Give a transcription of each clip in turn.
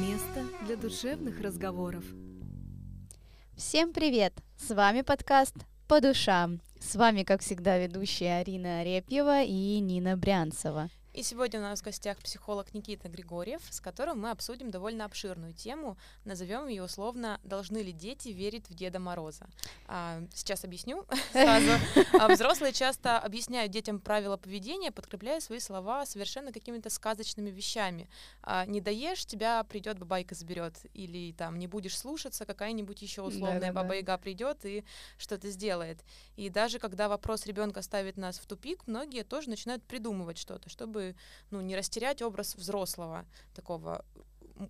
Место для душевных разговоров. Всем привет! С вами подкаст «По душам». С вами, как всегда, ведущая Арина Арепьева и Нина Брянцева. И сегодня у нас в гостях психолог Никита Григорьев, с которым мы обсудим довольно обширную тему. Назовем ее условно «Должны ли дети верить в Деда Мороза?». А, сейчас объясню сразу. А, взрослые часто объясняют детям правила поведения, подкрепляя свои слова совершенно какими-то сказочными вещами. А, «Не доешь, тебя придет бабайка заберет». Или там «Не будешь слушаться, какая-нибудь еще условная баба-яга придет и что-то сделает». И даже когда вопрос ребенка ставит нас в тупик, многие тоже начинают придумывать что-то, чтобы ну, не растерять образ взрослого, такого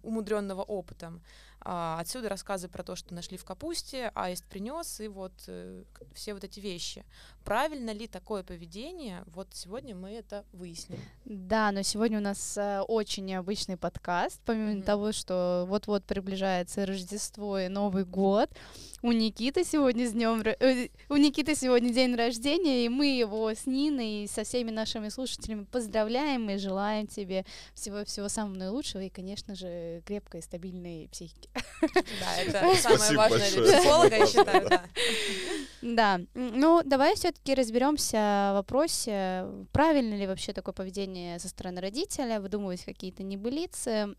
умудренного опытом. А, отсюда рассказы про то, что нашли в капусте, аист принес, и вот э, все вот эти вещи. Правильно ли такое поведение? Вот сегодня мы это выясним. Да, но сегодня у нас э, очень необычный подкаст. Помимо mm-hmm. того, что вот-вот приближается Рождество и Новый год, у Никиты сегодня с днем э, у Никиты сегодня день рождения, и мы его с Ниной и со всеми нашими слушателями поздравляем и желаем тебе всего всего самого наилучшего и, конечно же, крепкой и стабильной психики. Да, это самое важное для психолога, я считаю, да. Да, ну давай все-таки разберемся в вопросе, правильно ли вообще такое поведение со стороны родителя, выдумывать какие-то небылицы,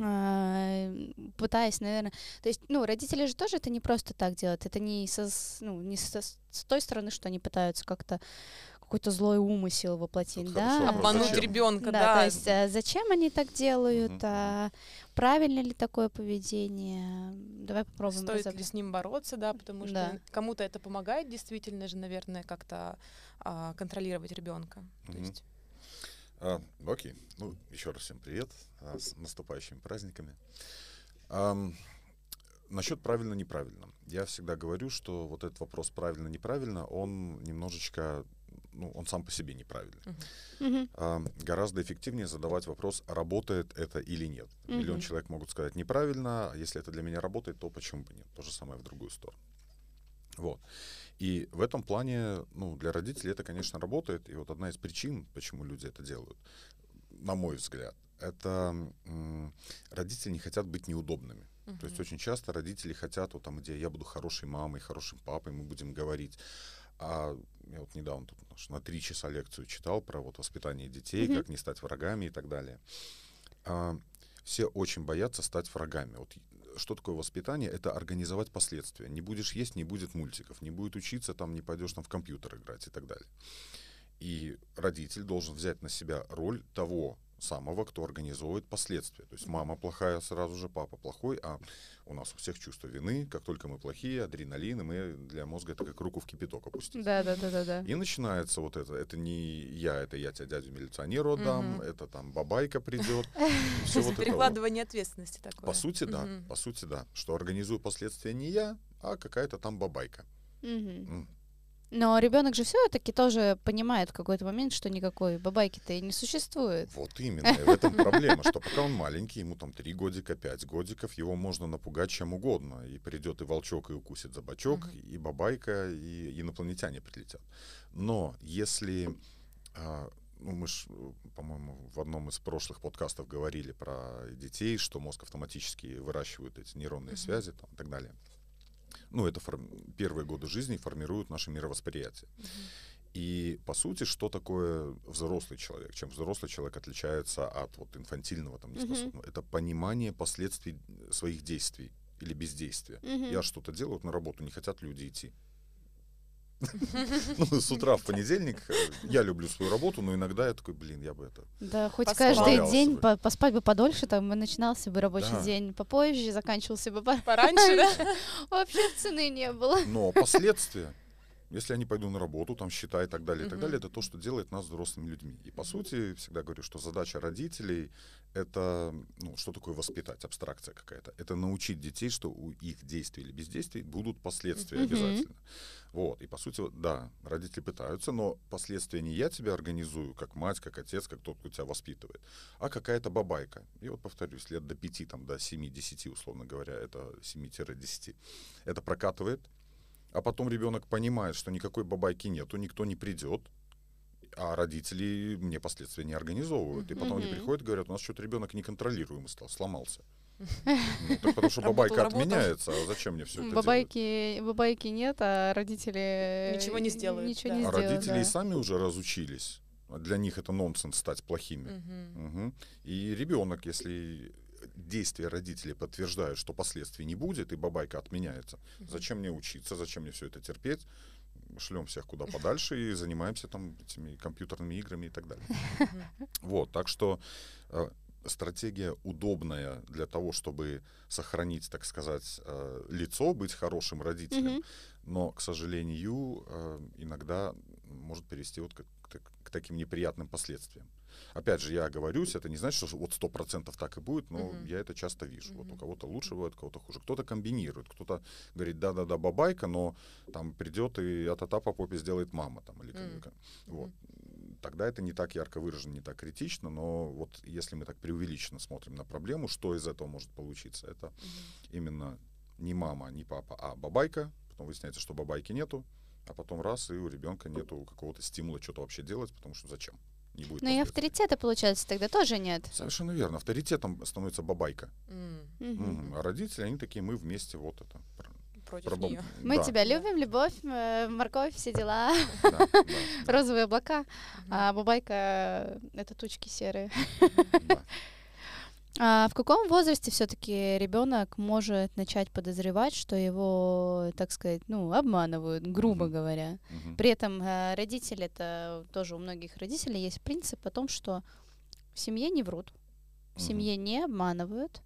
а, пытаясь, наверное, то есть, ну, родители же тоже это не просто так делают, это не со, ну, не со, с той стороны, что они пытаются как-то какой-то злой умысел воплотить, ну, да? Обмануть ребенка, да, да. То есть а, зачем они так делают? Mm-hmm. А, правильно ли такое поведение? Давай попробуем. Стоит разобрать. ли с ним бороться, да, потому что да. кому-то это помогает действительно же, наверное, как-то а, контролировать ребенка. Mm-hmm. То есть а, окей. Ну, еще раз всем привет. А, с наступающими праздниками. А, насчет правильно-неправильно. Я всегда говорю, что вот этот вопрос правильно-неправильно, он немножечко ну, он сам по себе неправильный. Uh-huh. А, гораздо эффективнее задавать вопрос, работает это или нет. Uh-huh. Миллион человек могут сказать неправильно, а если это для меня работает, то почему бы нет? То же самое в другую сторону. Вот. И в этом плане, ну, для родителей это, конечно, работает. И вот одна из причин, почему люди это делают, на мой взгляд, это м- родители не хотят быть неудобными. Uh-huh. То есть очень часто родители хотят, вот там, где я буду хорошей мамой, хорошим папой, мы будем говорить. А я вот недавно тут на три часа лекцию читал про вот воспитание детей, uh-huh. как не стать врагами и так далее. А, все очень боятся стать врагами. Вот что такое воспитание? Это организовать последствия. Не будешь есть, не будет мультиков, не будет учиться, там не пойдешь там в компьютер играть и так далее. И родитель должен взять на себя роль того самого, кто организовывает последствия. То есть мама плохая, сразу же папа плохой, а у нас у всех чувство вины, как только мы плохие, адреналин, и мы для мозга это как руку в кипяток опустить. Да, да, да, да, да. И начинается вот это. Это не я, это я тебя дядю милиционеру отдам, угу. это там бабайка придет. Все вот Перекладывание ответственности такое. По сути, да. По сути, да. Что организую последствия не я, а какая-то там бабайка. Но ребенок же все-таки тоже понимает в какой-то момент, что никакой бабайки-то и не существует. Вот именно, и в этом проблема, что пока он маленький, ему там три годика, пять годиков, его можно напугать чем угодно. И придет и волчок, и укусит за бочок, и бабайка, и инопланетяне прилетят. Но если а, ну, мы же, по-моему, в одном из прошлых подкастов говорили про детей, что мозг автоматически выращивает эти нейронные uh-huh. связи там, и так далее ну, это форм... первые годы жизни формируют наше мировосприятие. И, по сути, что такое взрослый человек? Чем взрослый человек отличается от вот инфантильного, там, неспособного? Mm-hmm. Это понимание последствий своих действий или бездействия. Mm-hmm. Я что-то делаю, вот на работу не хотят люди идти. Ну, с утра в понедельник э, я люблю свою работу, но иногда я такой, блин, я бы это... Да, хоть каждый день поспать бы подольше, там и начинался бы рабочий день попозже, заканчивался бы пораньше, да? Вообще цены не было. Но последствия, если я не пойду на работу, там счета и так далее, и так далее, это то, что делает нас взрослыми людьми. И по сути, всегда говорю, что задача родителей это, ну, что такое воспитать, абстракция какая-то. Это научить детей, что у их действий или бездействий будут последствия обязательно. Вот, и по сути, да, родители пытаются, но последствия не я тебя организую, как мать, как отец, как тот, кто тебя воспитывает, а какая-то бабайка. И вот, повторюсь, лет до 5, там, до 7-10, условно говоря, это 7-10, это прокатывает, а потом ребенок понимает, что никакой бабайки нету, никто не придет, а родители мне последствия не организовывают. И потом они приходят и говорят, у нас что-то ребенок неконтролируемый стал, сломался. Ну, так потому что Работал, бабайка работал. отменяется, а зачем мне все это делать? Бабайки, бабайки нет, а родители Ничего не сделают, Ничего да. не А сделают, родители и да. сами уже разучились. Для них это нонсенс стать плохими. Мгм. Мгм. И ребенок, если действия родителей подтверждают, что последствий не будет, и бабайка отменяется, зачем мне учиться, зачем мне все это терпеть? Шлем всех куда подальше и занимаемся там этими компьютерными играми и так далее. Вот, так что э, стратегия удобная для того, чтобы сохранить, так сказать, э, лицо, быть хорошим родителем, Мгм. но, к сожалению, э, иногда может привести вот к, к к таким неприятным последствиям. Опять же, я оговорюсь, это не значит, что вот сто процентов так и будет, но Мгм. я это часто вижу. Вот у кого-то лучше бывает, у кого-то хуже. Кто-то комбинирует, кто-то говорит, да-да-да, бабайка, но там придет и от-та по попе сделает мама. Там, или, как- вот. Тогда это не так ярко выражено, не так критично, но вот если мы так преувеличенно смотрим на проблему, что из этого может получиться? Это Мгм. именно не мама, не папа, а бабайка. Потом выясняется, что бабайки нету, а потом раз, и у ребенка нету какого-то стимула что-то вообще делать, потому что зачем? Не будет Ну и авторитета, получается, тогда тоже нет. Совершенно верно. Авторитетом становится бабайка. Мгм. Мгм. А родители, они такие, мы вместе вот это. Про- Против про нее. Мы Да, тебя любим, любовь, э, морковь, все дела, да, да, да, розовые облака, а бабайка это тучки серые. А в каком возрасте все-таки ребенок может начать подозревать, что его, так сказать, ну, обманывают, грубо Мгм. говоря? Мгм. При этом э, родители, это тоже у многих родителей есть принцип о том, что в семье не врут, в Мгм. семье не обманывают,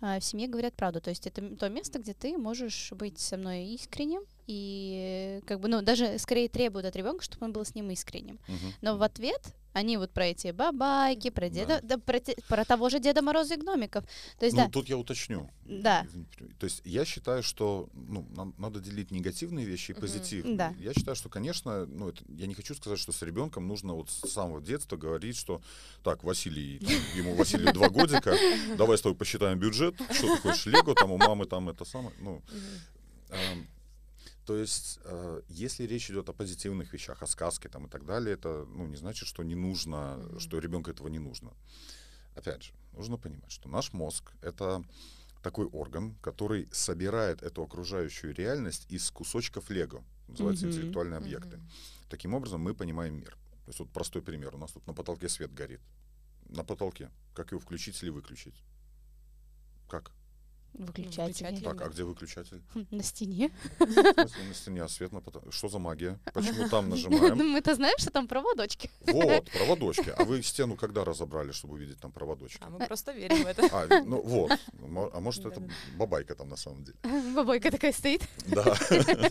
а в семье говорят правду. То есть это то место, где ты можешь быть со мной искренним и как бы, ну, даже скорее требуют от ребенка, чтобы он был с ним искренним. Но в ответ они вот про эти бабайки, про деда, Да. да, про, те- про того же Деда Мороза и гномиков. То есть, Ну, да, тут я уточню. Да. То есть я считаю, что ну, нам надо делить негативные вещи и позитивные. Да. Я считаю, что, конечно, ну, это, я не хочу сказать, что с ребенком нужно вот с самого детства говорить, что так, Василий, там, ему Василию два годика, давай с тобой посчитаем бюджет, что ты хочешь, Лего, там у мамы там это самое. Ну, эм, то есть, э, если речь идет о позитивных вещах, о сказке там и так далее, это ну, не значит, что не нужно, Мгм. что ребенку этого не нужно. Опять же, нужно понимать, что наш мозг это такой орган, который собирает эту окружающую реальность из кусочков Лего. Называется Мгм. интеллектуальные объекты. Мгм. Таким образом, мы понимаем мир. То есть вот простой пример. У нас тут на потолке свет горит. На потолке. Как его включить или выключить? Как? Выключатели. выключатели. Так, а где выключатель? Хм, На стене. На стене, а свет на потолке. Что за магия? Почему там нажимаем? Мы-то знаем, что там проводочки. Вот, проводочки. А вы стену когда разобрали, чтобы увидеть там проводочки? А мы просто верим в это. А, ну вот. А может, это бабайка там на самом деле. Бабойка такая стоит. Да.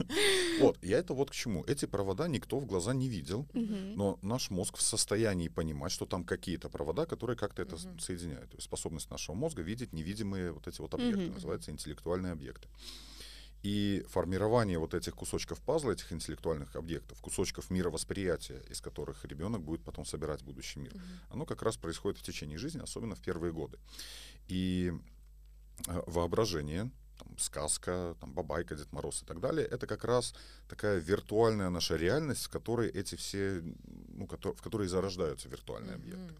Вот, я это вот к чему. Эти провода никто в глаза не видел, но наш мозг в состоянии понимать, что там какие-то провода, которые как-то это соединяют. То есть способность нашего мозга видеть невидимые вот эти вот объекты, Мгм. называются интеллектуальные объекты. И формирование вот этих кусочков пазла, этих интеллектуальных объектов, кусочков мировосприятия, из которых ребенок будет потом собирать будущий мир, Мгм. оно как раз происходит в течение жизни, особенно в первые годы. И э, воображение, там, сказка, там, бабайка, Дед Мороз и так далее, это как раз такая виртуальная наша реальность, в которой эти все, ну, в которой зарождаются виртуальные объекты.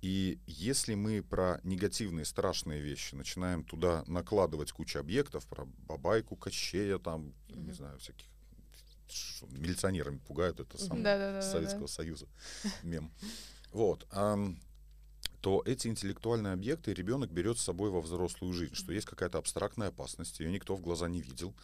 И если мы про негативные, страшные вещи начинаем туда накладывать кучу объектов, про бабайку, кощея, там, не Мгм. знаю, всяких милиционерами пугают, это самое Да-да-да-да-да. Советского Союза мем. Вот. То эти интеллектуальные объекты ребенок берет с собой во взрослую жизнь, что есть какая-то абстрактная опасность, ее никто в глаза не видел.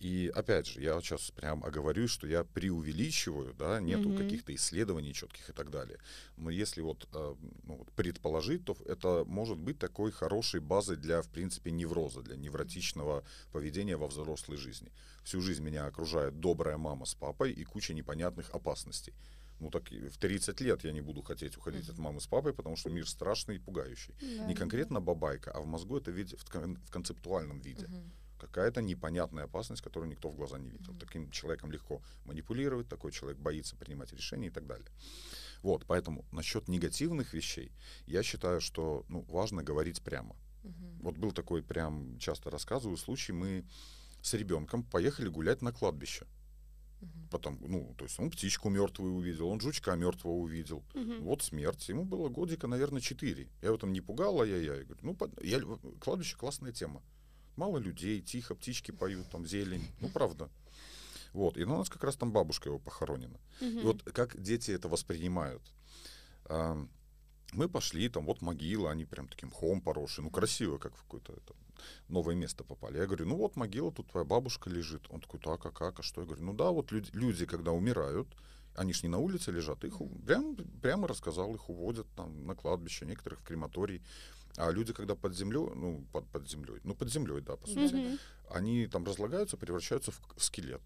И опять же, я сейчас прям оговорюсь, что я преувеличиваю, да, нету Мгм. каких-то исследований четких и так далее. Но если вот, э, ну, вот предположить, то это может быть такой хорошей базой для, в принципе, невроза, для невротичного поведения во взрослой жизни. Всю жизнь меня окружает добрая мама с папой и куча непонятных опасностей. Ну так в 30 лет я не буду хотеть уходить от Мгм. мамы с папой, потому что мир страшный и пугающий. Да. Не конкретно бабайка, а в мозгу это виде, в, кон- в концептуальном виде. Мгм. Какая-то непонятная опасность, которую никто в глаза не видел. Мгм. Таким человеком легко манипулировать, такой человек боится принимать решения и так далее. Вот, поэтому насчет негативных вещей я считаю, что ну, важно говорить прямо. Мгм. Вот был такой прям часто рассказываю случай, мы с ребенком поехали гулять на кладбище. Потом, ну, то есть он птичку мертвую увидел, он жучка мертвого увидел. Мгм. Вот смерть. Ему было годика, наверное, 4. Я в этом не пугал, а я, я говорю, ну, под- я, кладбище классная тема. Мало людей, тихо, птички поют, там зелень. Ну, правда. Вот. И у нас как раз там бабушка его похоронена. И Мгм. вот как дети это воспринимают. Мы пошли, там вот могила, они прям таким мхом поросшие, ну красиво, как в какое-то это, новое место попали. Я говорю, ну вот могила, тут твоя бабушка лежит. Он такой, так, а как, а что? Я говорю, ну да, вот люди, люди когда умирают, они ж не на улице лежат, их у- прям, прямо рассказал, их уводят там на кладбище, некоторых в крематорий. А люди, когда под землей, ну, под, под землей, ну, под землей, да, по сути, Мгм. они там разлагаются, превращаются в, в скелет.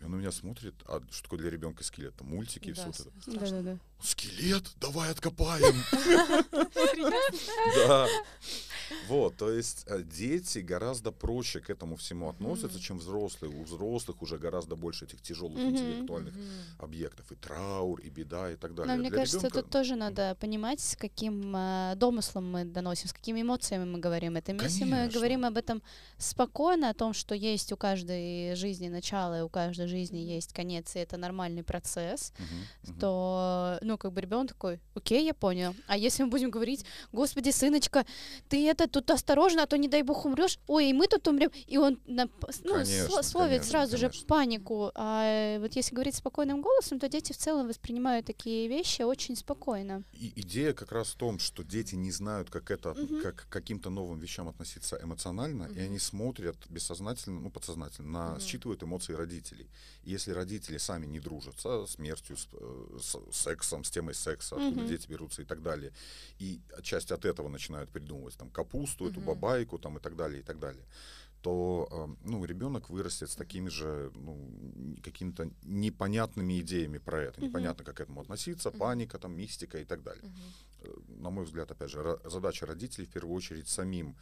И он на меня смотрит, а что такое для ребенка скелет? Там мультики и Да, все с- это. страшно. Да-да-да. Скелет? Давай откопаем. Да. Вот, то есть э, дети гораздо проще к этому всему относятся, чем взрослые. У взрослых уже гораздо больше этих тяжелых интеллектуальных объектов. И траур, и беда, и так далее. Но мне кажется, тут тоже надо понимать, с каким э, домыслом мы доносим, с какими эмоциями мы говорим это. Если мы говорим об этом спокойно, о том, что есть у каждой жизни начало, и у каждой жизни есть конец, и это нормальный процесс, то, ну, как бы ребенок такой, окей, я понял. А если мы будем говорить, господи, сыночка, ты это тут осторожно, а то, не дай бог, умрешь, ой, и мы тут умрем, и он ну, Конечно, сло- словит конечно, сразу же конечно. панику. А э, вот если говорить спокойным голосом, то дети в целом воспринимают такие вещи очень спокойно. И идея как раз в том, что дети не знают, как это, Мгм. как к каким-то новым вещам относиться эмоционально, и Мгм. они смотрят бессознательно, ну подсознательно, на Мгм. считывают эмоции родителей. И если родители сами не дружат со смертью, с, э, с сексом, с темой секса, откуда Мгм. дети берутся и так далее, и часть от этого начинают придумывать там капусту, эту Мгм. бабайку там и так далее и так далее то э, ну, ребенок вырастет с такими же ну, какими-то непонятными идеями про это. Мгм. Непонятно, как к этому относиться, Мгм. паника, там, мистика и так далее. Э, На мой взгляд, опять же, задача родителей в первую очередь самим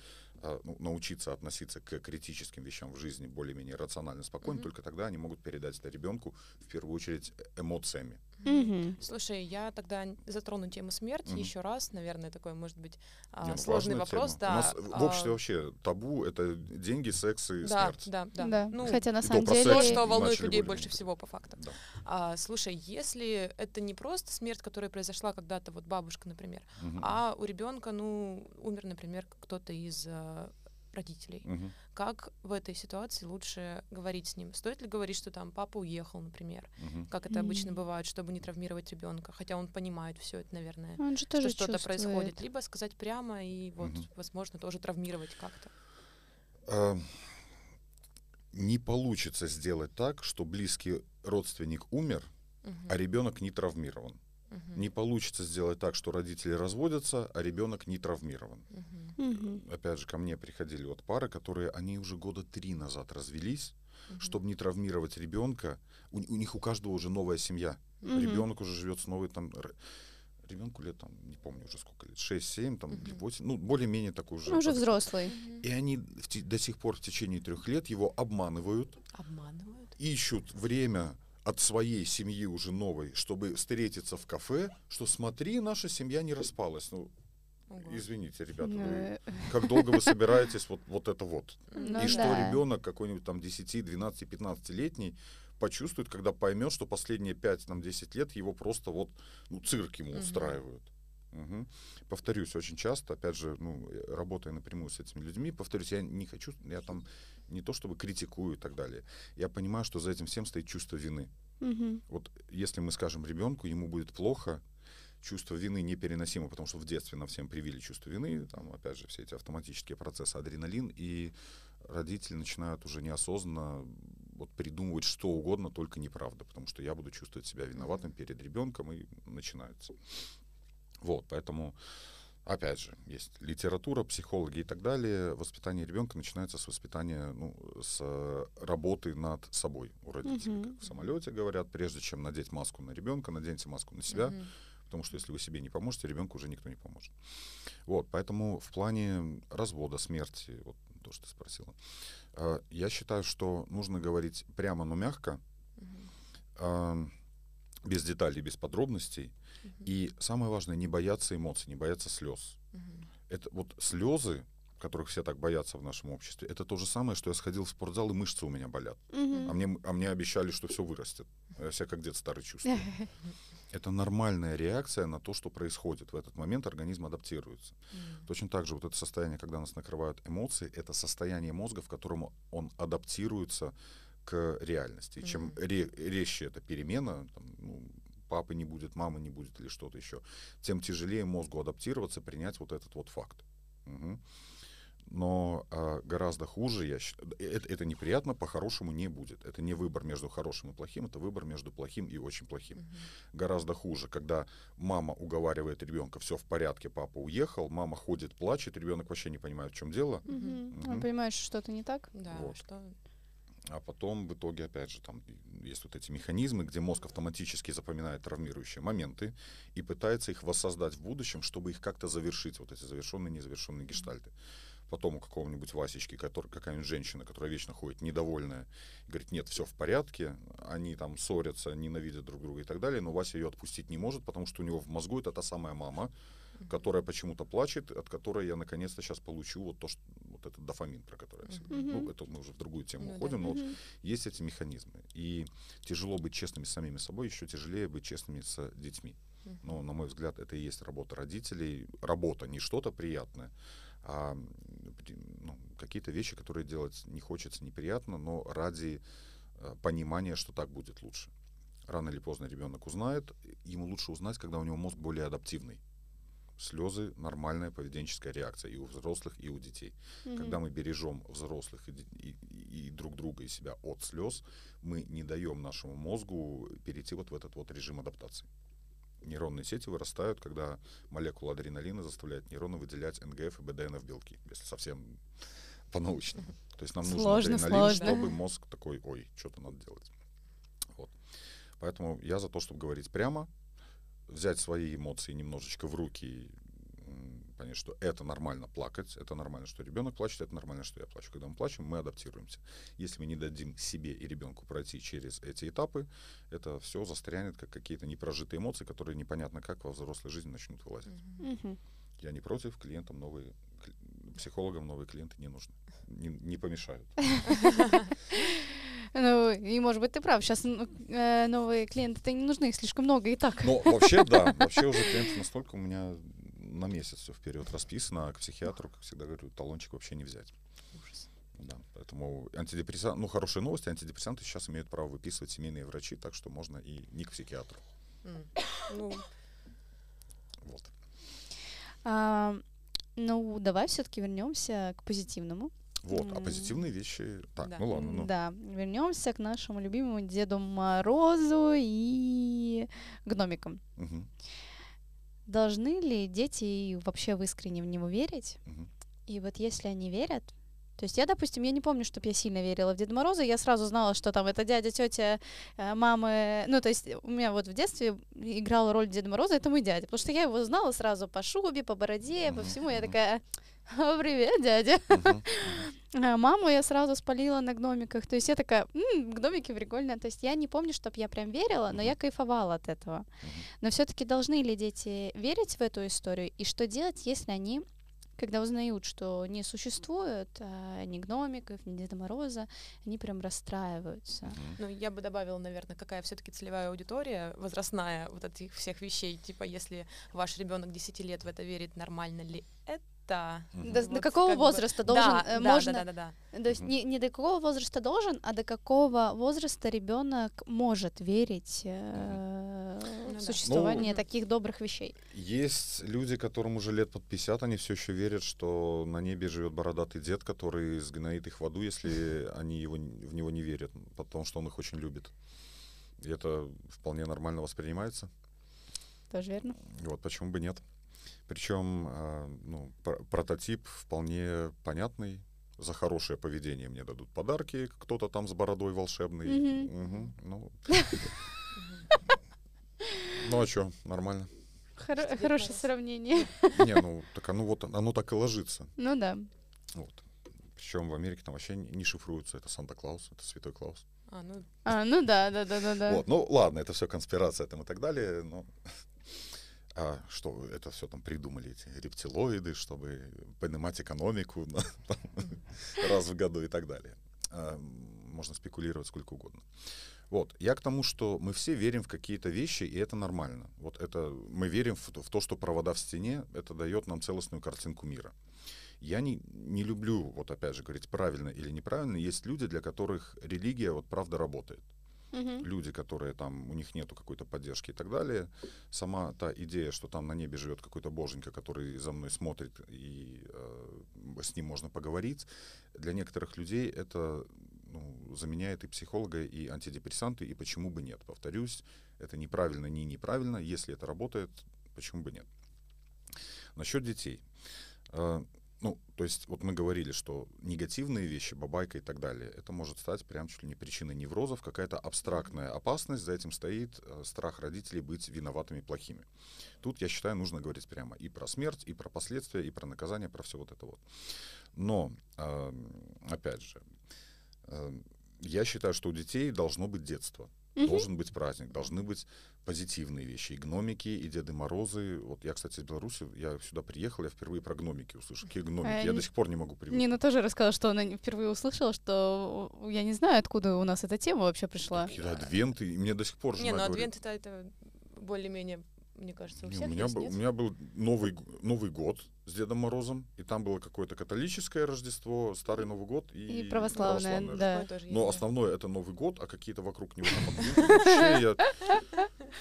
научиться относиться к критическим вещам в жизни более-менее рационально, спокойно. Мгм. Только тогда они могут передать это ребенку в первую очередь э- эмоциями. Мгм. Слушай, я тогда затрону тему смерти Мгм. еще раз, наверное, такой, может быть, а, Не, ну, сложный вопрос, тема. да. У нас в обществе а, вообще табу это деньги, секс и да, смерть. да, да, Да. Ну, Хотя на то самом деле... то, что волнует людей более больше всего по факту. Да. А, слушай, если это не просто смерть, которая произошла когда-то, вот бабушка, например, Мгм. а у ребенка, ну, умер, например, кто-то из а, родителей, Мгм. как в этой ситуации лучше говорить с ним? Стоит ли говорить, что там папа уехал, например, Мгм. как это обычно бывает, чтобы не травмировать ребенка, хотя он понимает все это, наверное, Он же что тоже что-то чувствует. происходит, либо сказать прямо и вот, Мгм. возможно, тоже травмировать как-то. А, Не получится сделать так, что близкий родственник умер, Мгм. а ребенок не травмирован. Мгм. Не получится сделать так, что родители разводятся, а ребенок не травмирован. Мгм. Опять же, ко мне приходили вот пары, которые, они уже года три назад развелись, Мгм. чтобы не травмировать ребенка. У, у них у каждого уже новая семья. Мгм. Ребенок уже живет с новой там... Ребенку лет там, не помню уже сколько лет, 6-7, там, или Мгм. 8, ну, более-менее такой уже. Ну, уже взрослый. И они в до сих пор в течение трех лет его обманывают, Обманывают? ищут время от своей семьи уже новой, чтобы встретиться в кафе, что смотри, наша семья не распалась. Ну, Ого. извините, ребята, вы- Э, как долго вы собираетесь вот, вот это вот? Ну И что да. ребенок какой-нибудь там 10, 12, 15-летний почувствует, когда поймет, что последние 5-10 лет его просто вот ну, цирк ему Мгм. устраивают. Мгм. Повторюсь, очень часто, опять же, ну, работая напрямую с этими людьми, повторюсь, я не хочу, я там не то чтобы критикую и так далее. Я понимаю, что за этим всем стоит чувство вины. Мгм. Вот если мы скажем ребенку, ему будет плохо, чувство вины непереносимо, потому что в детстве нам всем привили чувство вины, там, опять же, все эти автоматические процессы, адреналин, и родители начинают уже неосознанно вот придумывать что угодно, только неправда, потому что я буду чувствовать себя виноватым перед ребенком, и начинается. Вот, поэтому, опять же, есть литература, психологи и так далее. Воспитание ребенка начинается с воспитания, ну, с э, работы над собой у родителей. Мгм. Как в самолете говорят, прежде чем надеть маску на ребенка, наденьте маску на себя, Мгм. потому что если вы себе не поможете, ребенку уже никто не поможет. Вот, поэтому в плане развода, смерти, вот то, что ты спросила, э, я считаю, что нужно говорить прямо, но мягко, э, без деталей, без подробностей. И самое важное, не бояться эмоций, не бояться слез. Мгм. Это вот слезы, которых все так боятся в нашем обществе, это то же самое, что я сходил в спортзал, и мышцы у меня болят. Мгм. А мне, а мне обещали, что все вырастет. Я себя как дед старый чувствую. Это нормальная реакция на то, что происходит. В этот момент организм адаптируется. М. Точно так же вот это состояние, когда нас накрывают эмоции, это состояние мозга, в котором он адаптируется к реальности. И чем ре- резче эта перемена, там, ну, папы не будет, мамы не будет или что-то еще, тем тяжелее мозгу адаптироваться, принять вот этот вот факт. Мгм. Но а, гораздо хуже, я считаю, это, это неприятно, по-хорошему не будет. Это не выбор между хорошим и плохим, это выбор между плохим и очень плохим Мгм. гораздо хуже, когда мама уговаривает ребенка, все в порядке, папа уехал, мама ходит, плачет, ребенок вообще не понимает, в чем дело, Мгм. Мгм. Он понимает, что что-то не так. Да, Вот. что а потом в итоге, опять же, там есть вот эти механизмы, где мозг автоматически запоминает травмирующие моменты и пытается их воссоздать в будущем, чтобы их как-то завершить, вот эти завершенные, незавершенные гештальты. Потом у какого-нибудь Васечки, который, какая-нибудь женщина, которая вечно ходит недовольная, говорит, нет, все в порядке, они там ссорятся, ненавидят друг друга и так далее, но Вася ее отпустить не может, потому что у него в мозгу это та самая мама, которая почему-то плачет, от которой я наконец-то сейчас получу вот то, что вот этот дофамин, про который я всегда. Мгм. Ну, это мы уже в другую тему Ну да. уходим, но вот есть эти механизмы. И тяжело быть честными с самими собой, еще тяжелее быть честными с детьми. Но, на мой взгляд, это и есть работа родителей. Работа, не что-то приятное, а ну, какие-то вещи, которые делать не хочется, неприятно, но ради э, понимания, что так будет лучше. Рано или поздно ребенок узнает. Ему лучше узнать, когда у него мозг более адаптивный. Слезы — нормальная поведенческая реакция и у взрослых, и у детей. Когда Мгм. мы бережем взрослых и, и- и друг друга и себя от слез, мы не даем нашему мозгу перейти вот в этот вот режим адаптации. Нейронные сети вырастают, когда молекула адреналина заставляет нейроны выделять НГФ и БДНФ белки, если совсем по-научному. То есть нам Сложно, нужен адреналин, сложно. чтобы мозг такой, ой, что-то надо делать. Вот. Поэтому я за то, чтобы говорить прямо, взять свои эмоции немножечко в руки, и, понять, что это нормально плакать, это нормально, что ребенок плачет, это нормально, что я плачу. Когда мы плачем, мы адаптируемся. Если мы не дадим себе и ребенку пройти через эти этапы, это все застрянет как какие-то непрожитые эмоции, которые непонятно как во взрослой жизни начнут вылазить. Мгм. Я не против, клиентам новые, психологам новые клиенты не нужны, не, не помешают. Ну, и, может быть, ты прав. Сейчас новые клиенты-то не нужны, их слишком много и так. Но вообще, да, вообще уже клиенты настолько у меня на месяц все вперед расписано, а к психиатру, как всегда говорю, талончик вообще не взять. Ужас. Да, поэтому антидепрессанты, ну хорошая новость, антидепрессанты сейчас имеют право выписывать семейные врачи, так что можно и не к психиатру. Ну, Вот. А, ну, давай все-таки вернемся к позитивному. Вот, а позитивные вещи. Так, Да. ну ладно, ну. Да, вернемся к нашему любимому Деду Морозу и гномикам. Мгм, Должны ли дети вообще в искренне в него верить? мгм. И вот если они верят, то есть я, допустим, я не помню, чтобы я сильно верила в Деда Мороза, я сразу знала, что там это дядя, тетя, э, мамы, ну то есть у меня вот в детстве играла роль Деда Мороза, это мой дядя, потому что я его знала сразу по шубе, по бороде, по всему, я такая, «О, привет, дядя. А маму я сразу спалила на гномиках. То есть я такая, «М, гномики прикольно. То есть я не помню, чтобы я прям верила, но я кайфовала от этого. Но все-таки должны ли дети верить в эту историю? И что делать, если они, когда узнают, что не существует а, ни гномиков, ни Деда Мороза, они прям расстраиваются. Ну, я бы добавила, наверное, какая все-таки целевая аудитория возрастная вот этих всех вещей. Типа, если ваш ребенок 10 лет в это верит, нормально ли это? Мгм. До, до Вот какого как бы- возраста должен, да, э, да, можно, да, да, да, да. то есть не, не до какого возраста должен, а до какого возраста ребенок может верить э, Ну в да. существование Ну, таких добрых вещей. Есть люди, которым уже лет под 50, они все еще верят, что на небе живет бородатый дед, который сгноит их в аду, если они его, в него не верят, потому что он их очень любит. И это вполне нормально воспринимается. Тоже верно? Вот почему бы нет. Причем ну, пр- прототип вполне понятный. За хорошее поведение мне дадут подарки, кто-то там с бородой волшебный. Мгм. Мгм, Ну, ну а что, нормально. Хоро- хорошее сравнение. Не, ну так оно вот оно так и ложится. Ну да. Вот. Причем в Америке там вообще не не шифруются. Это Санта-Клаус, это Святой Клаус. А, ну, А, ну да, да, да, да, да. Вот, ну ладно, это все конспирация там и так далее. Но... а, что это все там придумали, эти рептилоиды, чтобы поднимать экономику на, там, раз в году и так далее. А, можно спекулировать сколько угодно. Вот. Я к тому, что мы все верим в какие-то вещи, и это нормально. Вот это мы верим в, в то, что провода в стене, это дает нам целостную картинку мира. Я не, не люблю, вот опять же, говорить правильно или неправильно. Есть люди, для которых религия вот правда работает. Мгм. Люди, которые там, у них нету какой-то поддержки и так далее. Сама та идея, что там на небе живет какой-то боженька, который за мной смотрит, и э, с ним можно поговорить, для некоторых людей это ну, заменяет и психолога, и антидепрессанты, и почему бы нет. Повторюсь, это неправильно, не неправильно. Если это работает, почему бы нет. Насчет детей. Ну, то есть, вот мы говорили, что негативные вещи, бабайка и так далее, это может стать прям чуть ли не причиной неврозов, какая-то абстрактная опасность, за этим стоит э, страх родителей быть виноватыми, плохими. Тут, я считаю, нужно говорить прямо и про смерть, и про последствия, и про наказание, про все вот это вот. Но, э, опять же, э, я считаю, что у детей должно быть детство. Мгм. Должен быть праздник, должны быть позитивные вещи. И гномики, и Деды Морозы. Вот я, кстати, из Беларуси, я сюда приехал, я впервые про гномики услышал. Какие гномики? А, я н- до сих пор не могу привыкнуть. Нина тоже рассказала, что она не- впервые услышала, что я не знаю, откуда у нас эта тема вообще пришла. Какие-то адвенты, и мне до сих пор жена Не, ну говорит, адвент это, это более-менее, мне кажется, у «Не, всех у, меня есть, был, нет? у меня был Новый, Новый год с Дедом Морозом, и там было какое-то католическое Рождество, Старый Новый год и, И православная, православное да. Тоже Но основное это Новый год, а какие-то вокруг него. Вообще я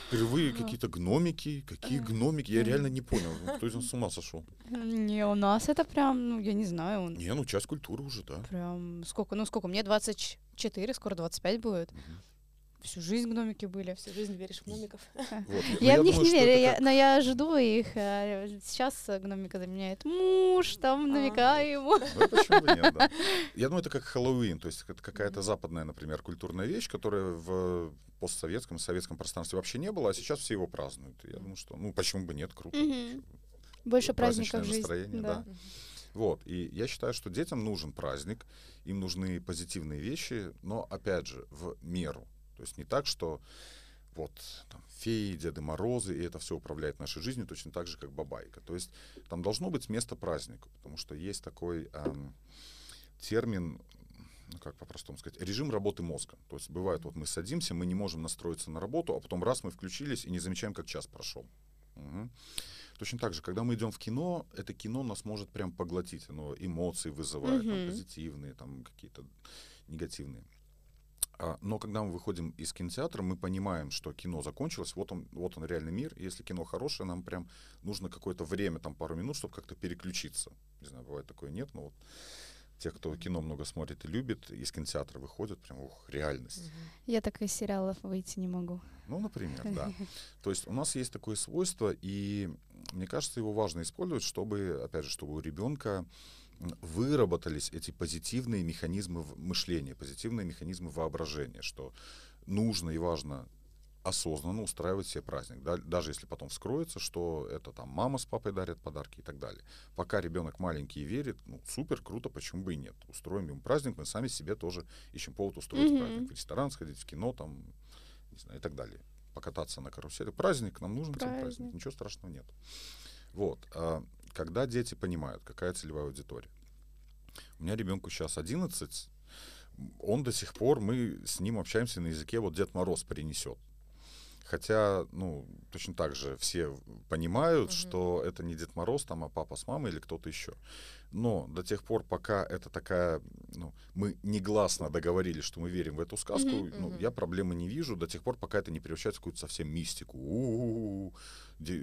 впервые какие-то гномики, какие гномики, я реально не понял. Ну, Кто из нас с ума сошел? Не, у нас это прям, ну, я не знаю, он Не, ну часть культуры уже, да. прям сколько, ну сколько, мне 24, скоро 25 будет. Всю жизнь гномики были. Всю жизнь веришь в гномиков. Вот, ну, Я, в них не верю, но я жду их. а, Сейчас гномика заменяет муж, там А. намекаю ему. Ну, почему бы нет, да. Я думаю, это как Хэллоуин, то есть это какая-то западная, например, культурная вещь, которая в постсоветском, советском пространстве вообще не было, а сейчас все его празднуют. Я думаю, что, ну, почему бы нет, круто. Больше праздников Праздничное в жизни. да. Вот, и я считаю, что детям нужен праздник, им нужны позитивные вещи, но, опять же, в меру. То есть не так, что вот там, феи, Деды Морозы, и это все управляет нашей жизнью точно так же, как бабайка. То есть там должно быть место празднику, потому что есть такой ам, термин, ну как по-простому сказать, режим работы мозга. То есть бывает, вот мы садимся, мы не можем настроиться на работу, а потом раз мы включились и не замечаем, как час прошел. Мгм. Точно так же, когда мы идем в кино, это кино нас может прям поглотить. Оно эмоции вызывает, там, Мгм. позитивные, там какие-то негативные. А, но когда мы выходим из кинотеатра, мы понимаем, что кино закончилось, вот он, вот он реальный мир. И Если кино хорошее, нам прям нужно какое-то время, там пару минут, чтобы как-то переключиться. Не знаю, бывает такое, нет, но вот те, кто кино много смотрит и любит, из кинотеатра выходят, прям, ух, реальность. Я так из сериалов выйти не могу. Ну, например, да. То есть у нас есть такое свойство, и мне кажется, его важно использовать, чтобы, опять же, чтобы у ребенка выработались эти позитивные механизмы мышления, позитивные механизмы воображения, что нужно и важно осознанно устраивать себе праздник, да, даже если потом вскроется, что это там мама с папой дарят подарки и так далее. Пока ребенок маленький и верит, ну супер, круто, почему бы и нет. Устроим ему праздник, мы сами себе тоже ищем повод устроить Мгм. праздник, в ресторан сходить, в кино там, не знаю, и так далее. Покататься на карусели. Праздник, нам нужен праздник, Праздник. ничего страшного нет. Вот. а когда дети понимают, какая целевая аудитория. У меня ребенку сейчас 11, он до сих пор, мы с ним общаемся на языке, вот Дед Мороз принесет. Хотя, ну, точно так же все понимают, Мгм. что это не Дед Мороз, там, а папа с мамой или кто-то еще. Но до тех пор, пока это такая, ну, мы негласно договорились, что мы верим в эту сказку, Мгм. ну, Мгм. я проблемы не вижу до тех пор, пока это не превращается в какую-то совсем мистику. У-у-у,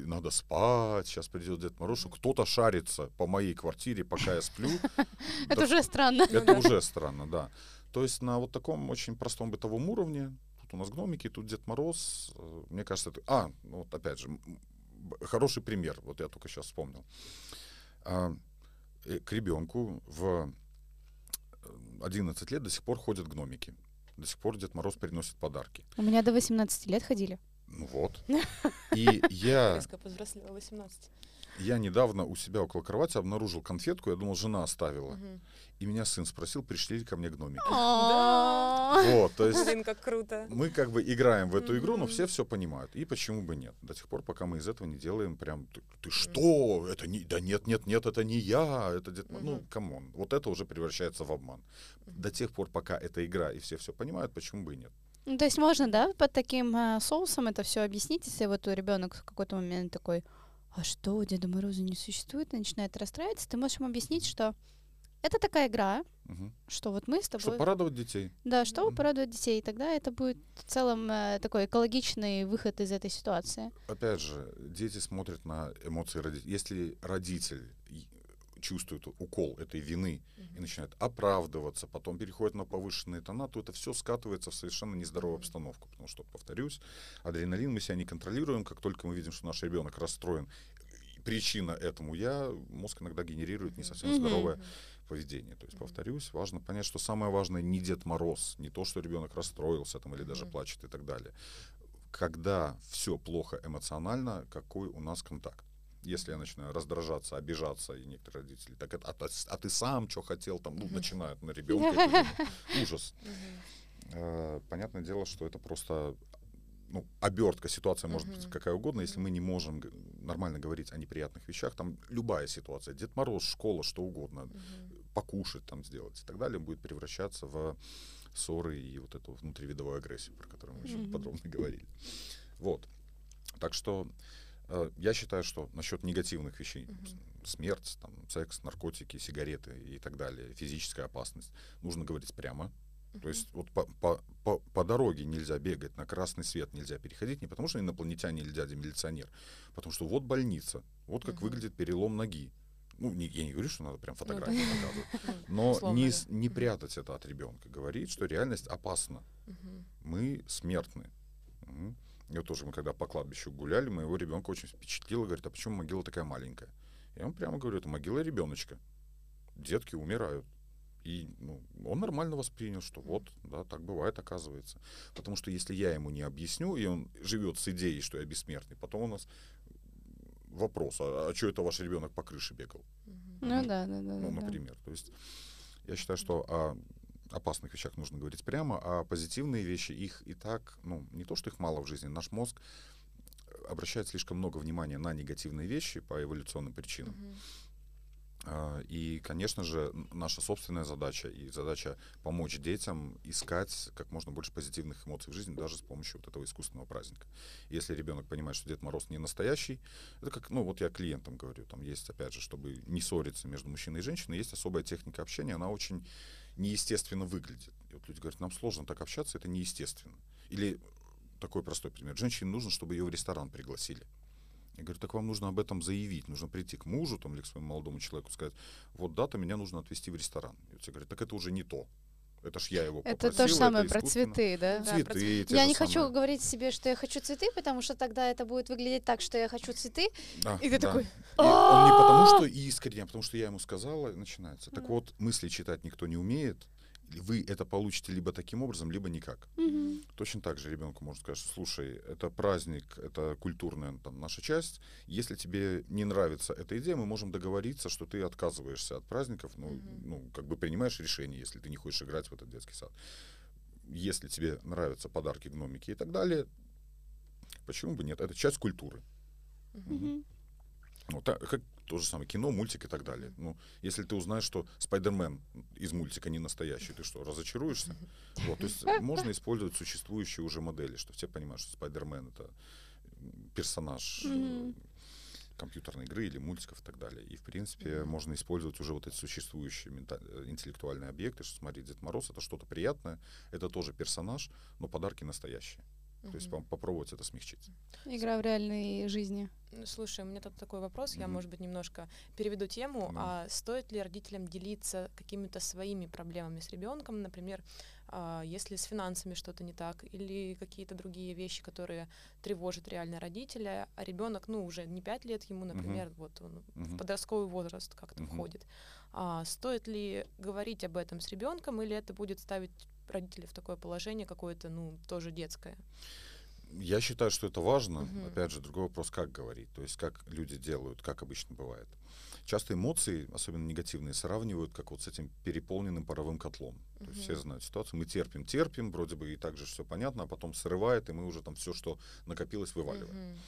надо спать, сейчас придет Дед Мороз, что кто-то шарится по моей квартире, пока я сплю. Это уже странно. это уже странно, да. То есть на вот таком очень простом бытовом уровне, тут у нас гномики, тут Дед Мороз, э, мне кажется, это... А, ну вот опять же, хороший пример, вот я только сейчас вспомнил. А, э, к ребенку в э, 11 лет до сих пор ходят гномики. До сих пор Дед Мороз приносит подарки. У меня до 18 лет ходили. Ну вот. И я... Резко повзрослела 18. Я недавно у себя около кровати обнаружил конфетку, я думал, жена оставила. И меня сын спросил, пришли ли ко мне гномики. А. Вот, то есть Блин, как круто. мы как бы играем в эту игру, но все все понимают. И почему бы нет? До тех пор, пока мы из этого не делаем прям, ты, ты что? Это не, да нет, нет, нет, это не я, это Дед Мороз». Ну, come on. Вот это уже превращается в обман. До тех пор, пока это игра, и все все понимают, почему бы и нет? Ну, то есть можно, да, под таким э, соусом это все объяснить, если вот ребенок в какой-то момент такой, а что, Деда Мороза не существует, и начинает расстраиваться, ты можешь ему объяснить, что это такая игра, Мгм. что вот мы с тобой... Чтобы порадовать детей. Да, чтобы Мгм. порадовать детей, и тогда это будет в целом э, такой экологичный выход из этой ситуации. Опять же, дети смотрят на эмоции родителей. Если родитель чувствует укол этой вины и начинает оправдываться, потом переходит на повышенные тона, то это все скатывается в совершенно нездоровую Мгм. обстановку. Потому что, повторюсь, адреналин мы себя не контролируем. Как только мы видим, что наш ребенок расстроен, причина этому я, мозг иногда генерирует не совсем здоровое поведение. То есть, повторюсь, важно понять, что самое важное не Дед Мороз, не то, что ребенок расстроился там или даже плачет и так далее. Когда все плохо эмоционально, какой у нас контакт? Если я начинаю раздражаться, обижаться, и некоторые родители, так это, а, ты- а ты сам что хотел, там, ну, начинают на ребенка. Ужас. Э, Понятное дело, что это просто ну, обертка, ситуация может быть какая угодно, если мы не можем нормально говорить о неприятных вещах, там любая ситуация, Дед Мороз, школа, что угодно, покушать там сделать и так далее, будет превращаться в ссоры и вот эту внутривидовую агрессию, про которую мы Мгм. подробно говорили. Вот. Так что я считаю, что насчет негативных вещей, с- смерть, там, секс, наркотики, сигареты и так далее, физическая опасность, нужно говорить прямо. То есть вот по, по, по, по дороге нельзя бегать, на красный свет нельзя переходить, не потому что инопланетяне или дядя милиционер, потому что вот больница, вот как Мгм. выглядит перелом ноги. Ну, не- я не говорю, что надо прям Ну фотографии показывать, Ну, но не, не прятать это от ребенка, говорить, что реальность опасна. Мы смертны. И вот тоже мы когда по кладбищу гуляли, моего ребенка очень впечатлило, говорит, а почему могила такая маленькая? Я ему прямо говорю, это могила ребеночка. Детки умирают. И ну, он нормально воспринял, что вот, да, так бывает, оказывается. Потому что если я ему не объясню, и он живет с идеей, что я бессмертный, потом у нас вопрос, а, что это ваш ребенок по крыше бегал? Ну да, да, да. ну, да, да. например. То есть я считаю, что о опасных вещах нужно говорить прямо, а позитивные вещи, их и так, ну, не то, что их мало в жизни, наш мозг обращает слишком много внимания на негативные вещи по эволюционным причинам. А, И, конечно же, наша собственная задача и задача помочь детям искать как можно больше позитивных эмоций в жизни, даже с помощью вот этого искусственного праздника. Если ребенок понимает, что Дед Мороз не настоящий, это как, ну вот я клиентам говорю, там есть, опять же, чтобы не ссориться между мужчиной и женщиной, есть особая техника общения, она очень неестественно выглядит. И вот люди говорят, нам сложно так общаться, это неестественно. Или такой простой пример. Женщине нужно, чтобы ее в ресторан пригласили. Я говорю, так вам нужно об этом заявить, нужно прийти к мужу там, или к своему молодому человеку, сказать, вот дата, меня нужно отвезти в ресторан. И вот все говорят, так это уже не то. Это ж я его Это попросил, то же самое это про искусственно». цветы, да? Да, Цветы, про те Я не хочу самые. говорить себе, что я хочу цветы, потому что тогда это будет выглядеть так, что я хочу цветы. Да, И ты да. такой, И он не потому, что искренне, а потому что я ему сказала, начинается. Так вот, мысли читать никто не умеет. Вы это получите либо таким образом, либо никак. Мгм. Точно так же ребенку можно сказать, что слушай, это праздник, это культурная там, наша часть. Если тебе не нравится эта идея, мы можем договориться, что ты отказываешься от праздников, ну, Мгм. ну как бы принимаешь решение, если ты не хочешь играть в этот детский сад. Если тебе нравятся подарки, гномики и так далее, почему бы нет? Это часть культуры. Мгм. Ну, та- как то же самое кино, мультик и так далее. Ну, если ты узнаешь, что Спайдермен из мультика не настоящий, ты что, разочаруешься? Вот, то есть можно использовать существующие уже модели, что все понимают, что Спайдермен это персонаж компьютерной игры или мультиков и так далее. И, в принципе, Мгм. можно использовать уже вот эти существующие мента- э, интеллектуальные объекты, что, смотри, Дед Мороз — это что-то приятное, это тоже персонаж, но подарки настоящие. То есть попробовать это смягчить. Игра в реальной жизни. Слушай, у меня тут такой вопрос, я, может быть, немножко переведу тему. А стоит ли родителям делиться какими-то своими проблемами с ребенком, например, а, если с финансами что-то не так, или какие-то другие вещи, которые тревожат реально родителя, а ребенок, ну, уже не 5 лет ему, например, вот он в подростковый возраст как-то входит. А, стоит ли говорить об этом с ребенком, или это будет ставить родителей в такое положение какое-то, ну, тоже детское? Я считаю, что это важно. Мгм. Опять же, другой вопрос, как говорить. То есть, как люди делают, как обычно бывает. Часто эмоции, особенно негативные, сравнивают как вот с этим переполненным паровым котлом. То есть все знают ситуацию. Мы терпим, терпим, вроде бы и так же все понятно, а потом срывает, и мы уже там все, что накопилось, вываливаем. Мгм.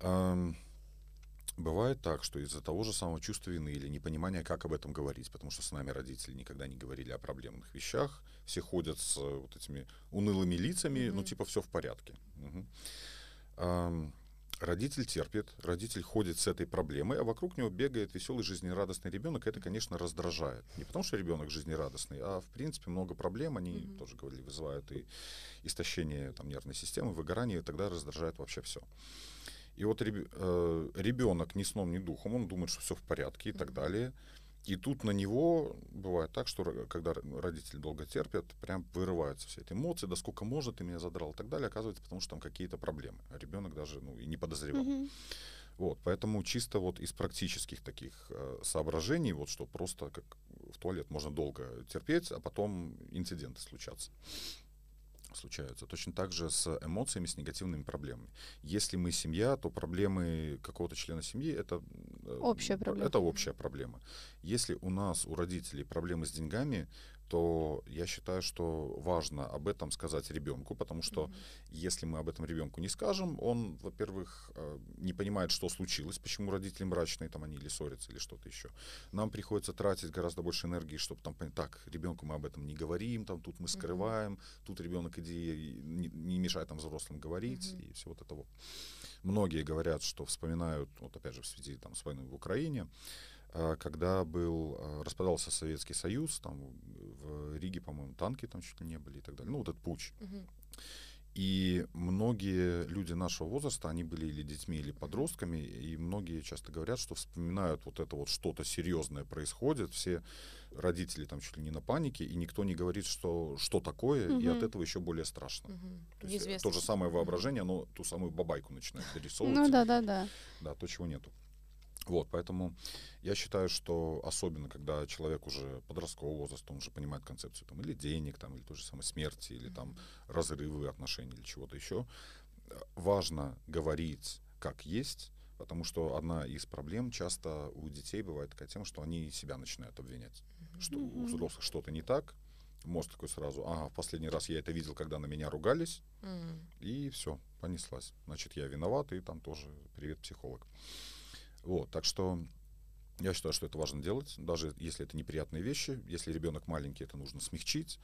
Ам, Бывает так, что из-за того же самого чувства вины или непонимания, как об этом говорить, потому что с нами родители никогда не говорили о проблемных вещах, все ходят с э, вот этими унылыми лицами, ну Мгм. типа все в порядке. Мгм. Ам, Родитель терпит, родитель ходит с этой проблемой, а вокруг него бегает веселый, жизнерадостный ребенок. Это, конечно, раздражает. Не потому, что ребенок жизнерадостный, а в принципе много проблем, они Мгм. тоже говорили, вызывают и истощение там, нервной системы, выгорание, и тогда раздражает вообще все. И вот реб- э, ребенок ни сном, ни духом, он думает, что все в порядке и так далее. И тут на него бывает так, что когда родители долго терпят, прям вырываются все эти эмоции, да сколько может, ты меня задрал и так далее, оказывается, потому что там какие-то проблемы. А ребенок даже ну, и не подозревал. Мгм. Вот, поэтому чисто вот из практических таких э, соображений, вот что просто как в туалет можно долго терпеть, а потом инциденты случатся случаются. Точно так же с эмоциями, с негативными проблемами. Если мы семья, то проблемы какого-то члена семьи это э, Общая проблема. Это общая проблема. Если у нас у родителей проблемы с деньгами, то я считаю, что важно об этом сказать ребенку, потому что Мгм. если мы об этом ребенку не скажем, он, во-первых, э, не понимает, что случилось, почему родители мрачные, там они или ссорятся, или что-то еще. Нам приходится тратить гораздо больше энергии, чтобы там понять, так, ребенку мы об этом не говорим, там тут мы скрываем, тут ребенок иди, не, не мешай там взрослым говорить, Мгм. и все вот это вот. Многие говорят, что вспоминают, вот опять же в связи там, с войной в Украине, когда был, а, распадался Советский Союз, там в Риге, по-моему, танки там чуть ли не были и так далее. Ну, вот этот путь. Мгм. И многие люди нашего возраста, они были или детьми, или подростками, и многие часто говорят, что вспоминают вот это вот что-то серьезное происходит, все родители там чуть ли не на панике, и никто не говорит, что, что такое, и от этого еще более страшно. Мгм. То есть э, то же самое воображение, оно ту самую бабайку начинает дорисовывать. Ну да, да, да. Да, то, чего нету. Вот, поэтому я считаю, что особенно, когда человек уже подросткового возраста, он уже понимает концепцию там, или денег, там, или той же самой смерти, или там разрывы отношений, или чего-то еще, важно говорить как есть, потому что одна из проблем часто у детей бывает такая тема, что они себя начинают обвинять, что у взрослых что-то не так, мозг такой сразу, ага, в последний раз я это видел, когда на меня ругались, и все, понеслась. Значит, я виноват, и там тоже привет, психолог. Вот, так что я считаю, что это важно делать, даже если это неприятные вещи. Если ребенок маленький, это нужно смягчить.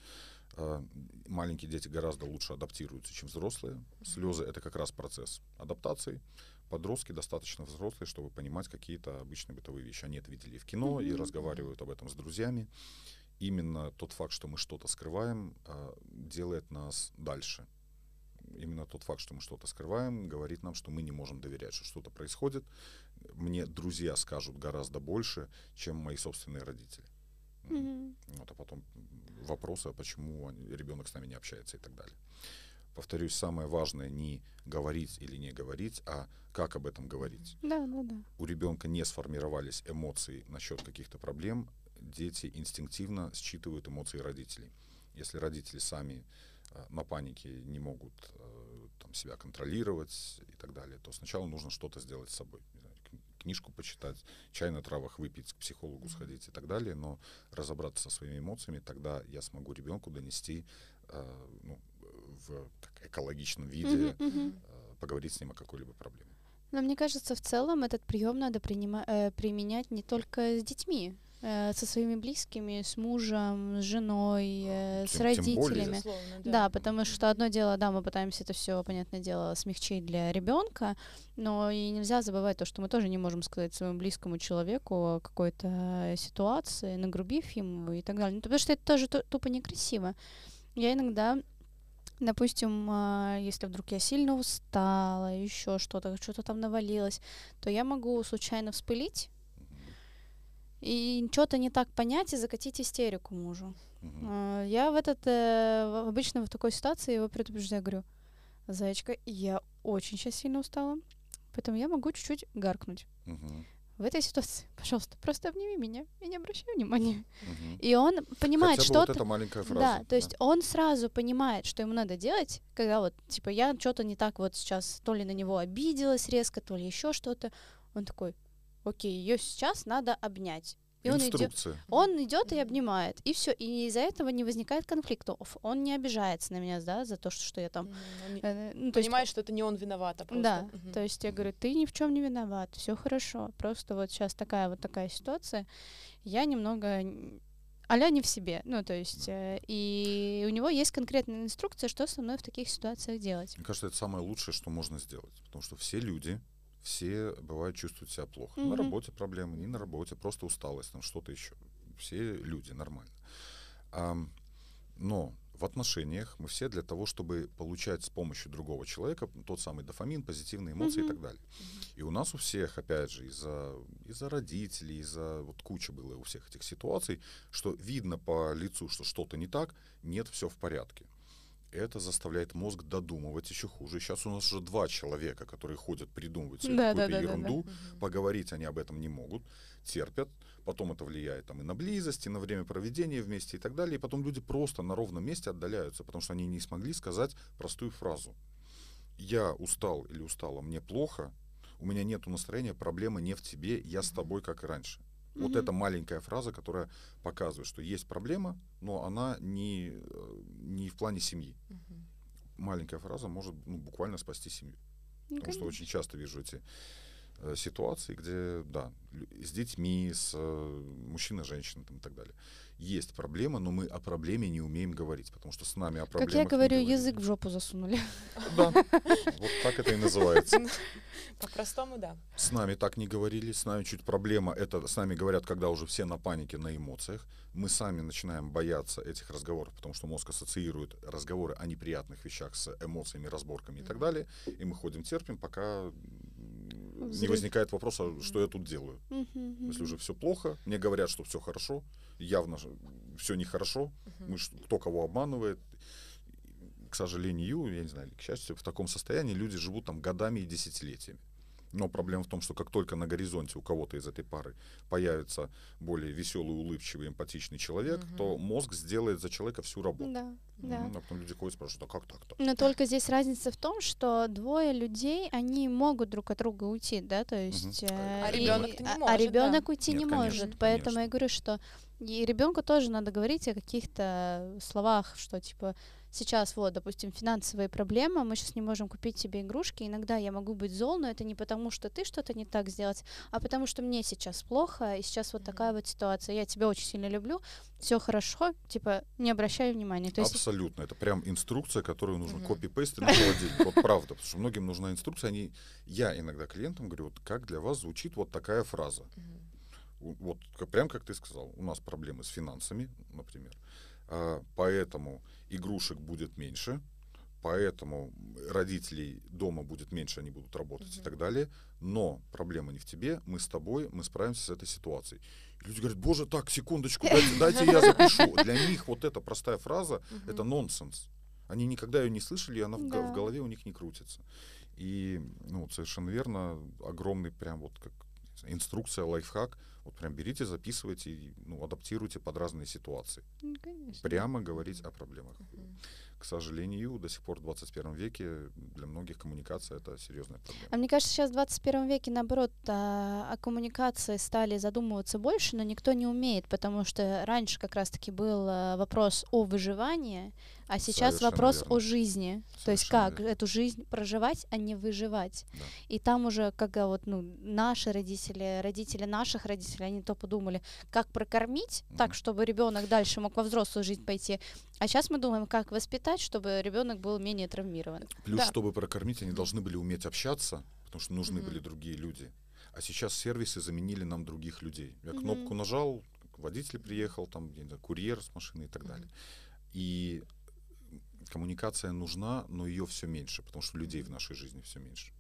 А, Маленькие дети гораздо лучше адаптируются, чем взрослые. Слезы это как раз процесс адаптации. Подростки достаточно взрослые, чтобы понимать какие-то обычные бытовые вещи. Они это видели в кино, и разговаривают об этом с друзьями. Именно тот факт, что мы что-то скрываем, а, делает нас дальше именно тот факт, что мы что-то скрываем, говорит нам, что мы не можем доверять, что что-то происходит. Мне друзья скажут гораздо больше, чем мои собственные родители. Мгм. Вот, а потом вопросы, а почему ребенок с нами не общается и так далее. Повторюсь, самое важное не говорить или не говорить, а как об этом говорить. Да, да, да. У ребенка не сформировались эмоции насчет каких-то проблем, дети инстинктивно считывают эмоции родителей. Если родители сами на панике не могут э, там, себя контролировать и так далее, то сначала нужно что-то сделать с собой. Книжку почитать, чай на травах выпить, к психологу сходить и так далее, но разобраться со своими эмоциями, тогда я смогу ребенку донести э, ну, в экологичном виде, мгм. э, поговорить с ним о какой-либо проблеме. Но мне кажется, в целом этот прием надо принима- э, применять не только с детьми, э, со своими близкими, с мужем, с женой, э, с Тем- тем более. родителями. Безусловно, Да, потому что одно дело, да, мы пытаемся это все, понятное дело, смягчить для ребенка, но и нельзя забывать то, что мы тоже не можем сказать своему близкому человеку о какой-то ситуации, нагрубив ему и так далее. Ну, потому что это тоже ту- тупо некрасиво. Я иногда, допустим, а, если вдруг я сильно устала, еще что-то, что-то там навалилось, то я могу случайно вспылить и что-то не так понять и закатить истерику мужу. А, Я в этот, э, обычно в такой ситуации его предупреждаю, говорю, зайчка, я очень сейчас сильно устала, поэтому я могу чуть-чуть гаркнуть. Мгм. В этой ситуации, пожалуйста, просто обними меня и не обращай внимания. Мгм. И он понимает, Хотя бы что... вот эта маленькая фраза. Да, то есть он сразу понимает, что ему надо делать, когда вот, типа, я что-то не так вот сейчас, то ли на него обиделась резко, то ли еще что-то. Он такой, окей, ее сейчас надо обнять. И он идет, Инструкция. он идет и обнимает, и все, и из-за этого не возникает конфликтов. Он не обижается на меня, да, за то, что, что я там. Не- э, ну, то есть что это не он виноват, а просто... да, Мгм. то есть я говорю, ты ни в чем не виноват, все хорошо. Просто вот сейчас такая вот такая ситуация. Я немного а-ля не в себе. Ну, то есть, э, и у него есть конкретная инструкция, что со мной в таких ситуациях делать. Мне кажется, это самое лучшее, что можно сделать. Потому что все люди, все бывают чувствуют себя плохо. Мгм. На работе проблемы, не на работе, просто усталость, там что-то еще. Все люди нормально. Ам, но в отношениях мы все для того, чтобы получать с помощью другого человека тот самый дофамин, позитивные эмоции и Мгм. так далее. И у нас у всех, опять же, из-за из-за родителей, из-за вот куча было у всех этих ситуаций, что видно по лицу, что что-то не так, нет, все в порядке. Это заставляет мозг додумывать еще хуже. Сейчас у нас уже два человека, которые ходят, придумывают себе Да, какую-то да, да, да, да. ерунду, поговорить они об этом не могут, терпят, потом это влияет там, и на близость, и на время проведения вместе и так далее, и потом люди просто на ровном месте отдаляются, потому что они не смогли сказать простую фразу. Я устал или устала, мне плохо, у меня нет настроения, проблема не в тебе, я с тобой как и раньше. Вот Мгм. это маленькая фраза, которая показывает, что есть проблема, но она не, э, не в плане семьи. Мгм. Маленькая фраза может ну, буквально спасти семью. Ну, Потому что конечно. очень часто вижу эти э, ситуации, где, да, с детьми, с э, мужчиной, женщиной там, и так далее. Есть проблема, но мы о проблеме не умеем говорить, потому что с нами о Как проблемах я не говорю, язык в жопу засунули. Да, вот так это и называется. По-простому, да. С нами так не говорили, с нами чуть проблема, это с нами говорят, когда уже все на панике, на эмоциях. Мы сами начинаем бояться этих разговоров, потому что мозг ассоциирует разговоры о неприятных вещах с эмоциями, разборками и так далее. И мы ходим, терпим, пока м, не Взрыв. возникает вопроса, что я тут делаю. Мгм, Если мгм. уже все плохо, мне говорят, что все хорошо, явно все нехорошо, Мгм. мы, кто кого обманывает. К сожалению, я не знаю, к счастью, в таком состоянии люди живут там годами и десятилетиями. Но проблема в том, что как только на горизонте у кого-то из этой пары появится более веселый, улыбчивый, эмпатичный человек, Мгм. то мозг сделает за человека всю работу. Да, да. Мгм, А потом люди ходят и спрашивают, а как так-то? Но только здесь разница в том, что двое людей, они могут друг от друга уйти, да, то есть... э, А ребёнок-то не а- может, А ребенок да. уйти Нет, не конечно, может, поэтому конечно. я говорю, что и ребенку тоже надо говорить о каких-то словах, что типа сейчас вот, допустим, финансовые проблемы, мы сейчас не можем купить себе игрушки, иногда я могу быть зол, но это не потому, что ты что-то не так сделать, а потому что мне сейчас плохо, и сейчас вот такая вот ситуация, я тебя очень сильно люблю, все хорошо, типа не обращай внимания, то есть Абсолютно. Это прям инструкция, которую нужно Мгм. копипейстить на холодильник. Вот правда. Потому что многим нужна инструкция. Они... Я иногда клиентам говорю, вот как для вас звучит вот такая фраза. Вот прям как ты сказал, у нас проблемы с финансами, например. Поэтому игрушек будет меньше, поэтому родителей дома будет меньше, они будут работать и Мгм. так далее. Но проблема не в тебе, мы с тобой, мы справимся с этой ситуацией. И люди говорят, боже, так, секундочку, дайте, дайте я запишу. Для них вот эта простая фраза Мгм. это нонсенс. Они никогда ее не слышали, и она Да. в голове у них не крутится. И, ну, совершенно верно, огромный прям вот как инструкция, лайфхак. Вот прям берите, записывайте, и, ну, адаптируйте под разные ситуации. ну, конечно. Прямо говорить о проблемах. Мгм. К сожалению, до сих пор в 21 веке для многих коммуникация это серьезная проблема. А мне кажется, сейчас в 21 веке, наоборот, а, о коммуникации стали задумываться больше, но никто не умеет, потому что раньше как раз-таки был а, вопрос о выживании, а сейчас Совершенно вопрос верно. о жизни. То есть Совершенно как верно. эту жизнь проживать, а не выживать. Да. И там уже, когда вот, ну, наши родители, родители наших родителей, они то подумали, как прокормить так, Мгм. чтобы ребенок дальше мог во взрослую жизнь пойти. А сейчас мы думаем, как воспитать, чтобы ребенок был менее травмирован. Плюс, Да. чтобы прокормить, они должны были уметь общаться, потому что нужны Мгм. были другие люди. А сейчас сервисы заменили нам других людей. Я Мгм. кнопку нажал, водитель приехал, там, знаю, курьер с машины и так Мгм. далее. И коммуникация нужна, но ее все меньше, потому что людей в нашей жизни все меньше.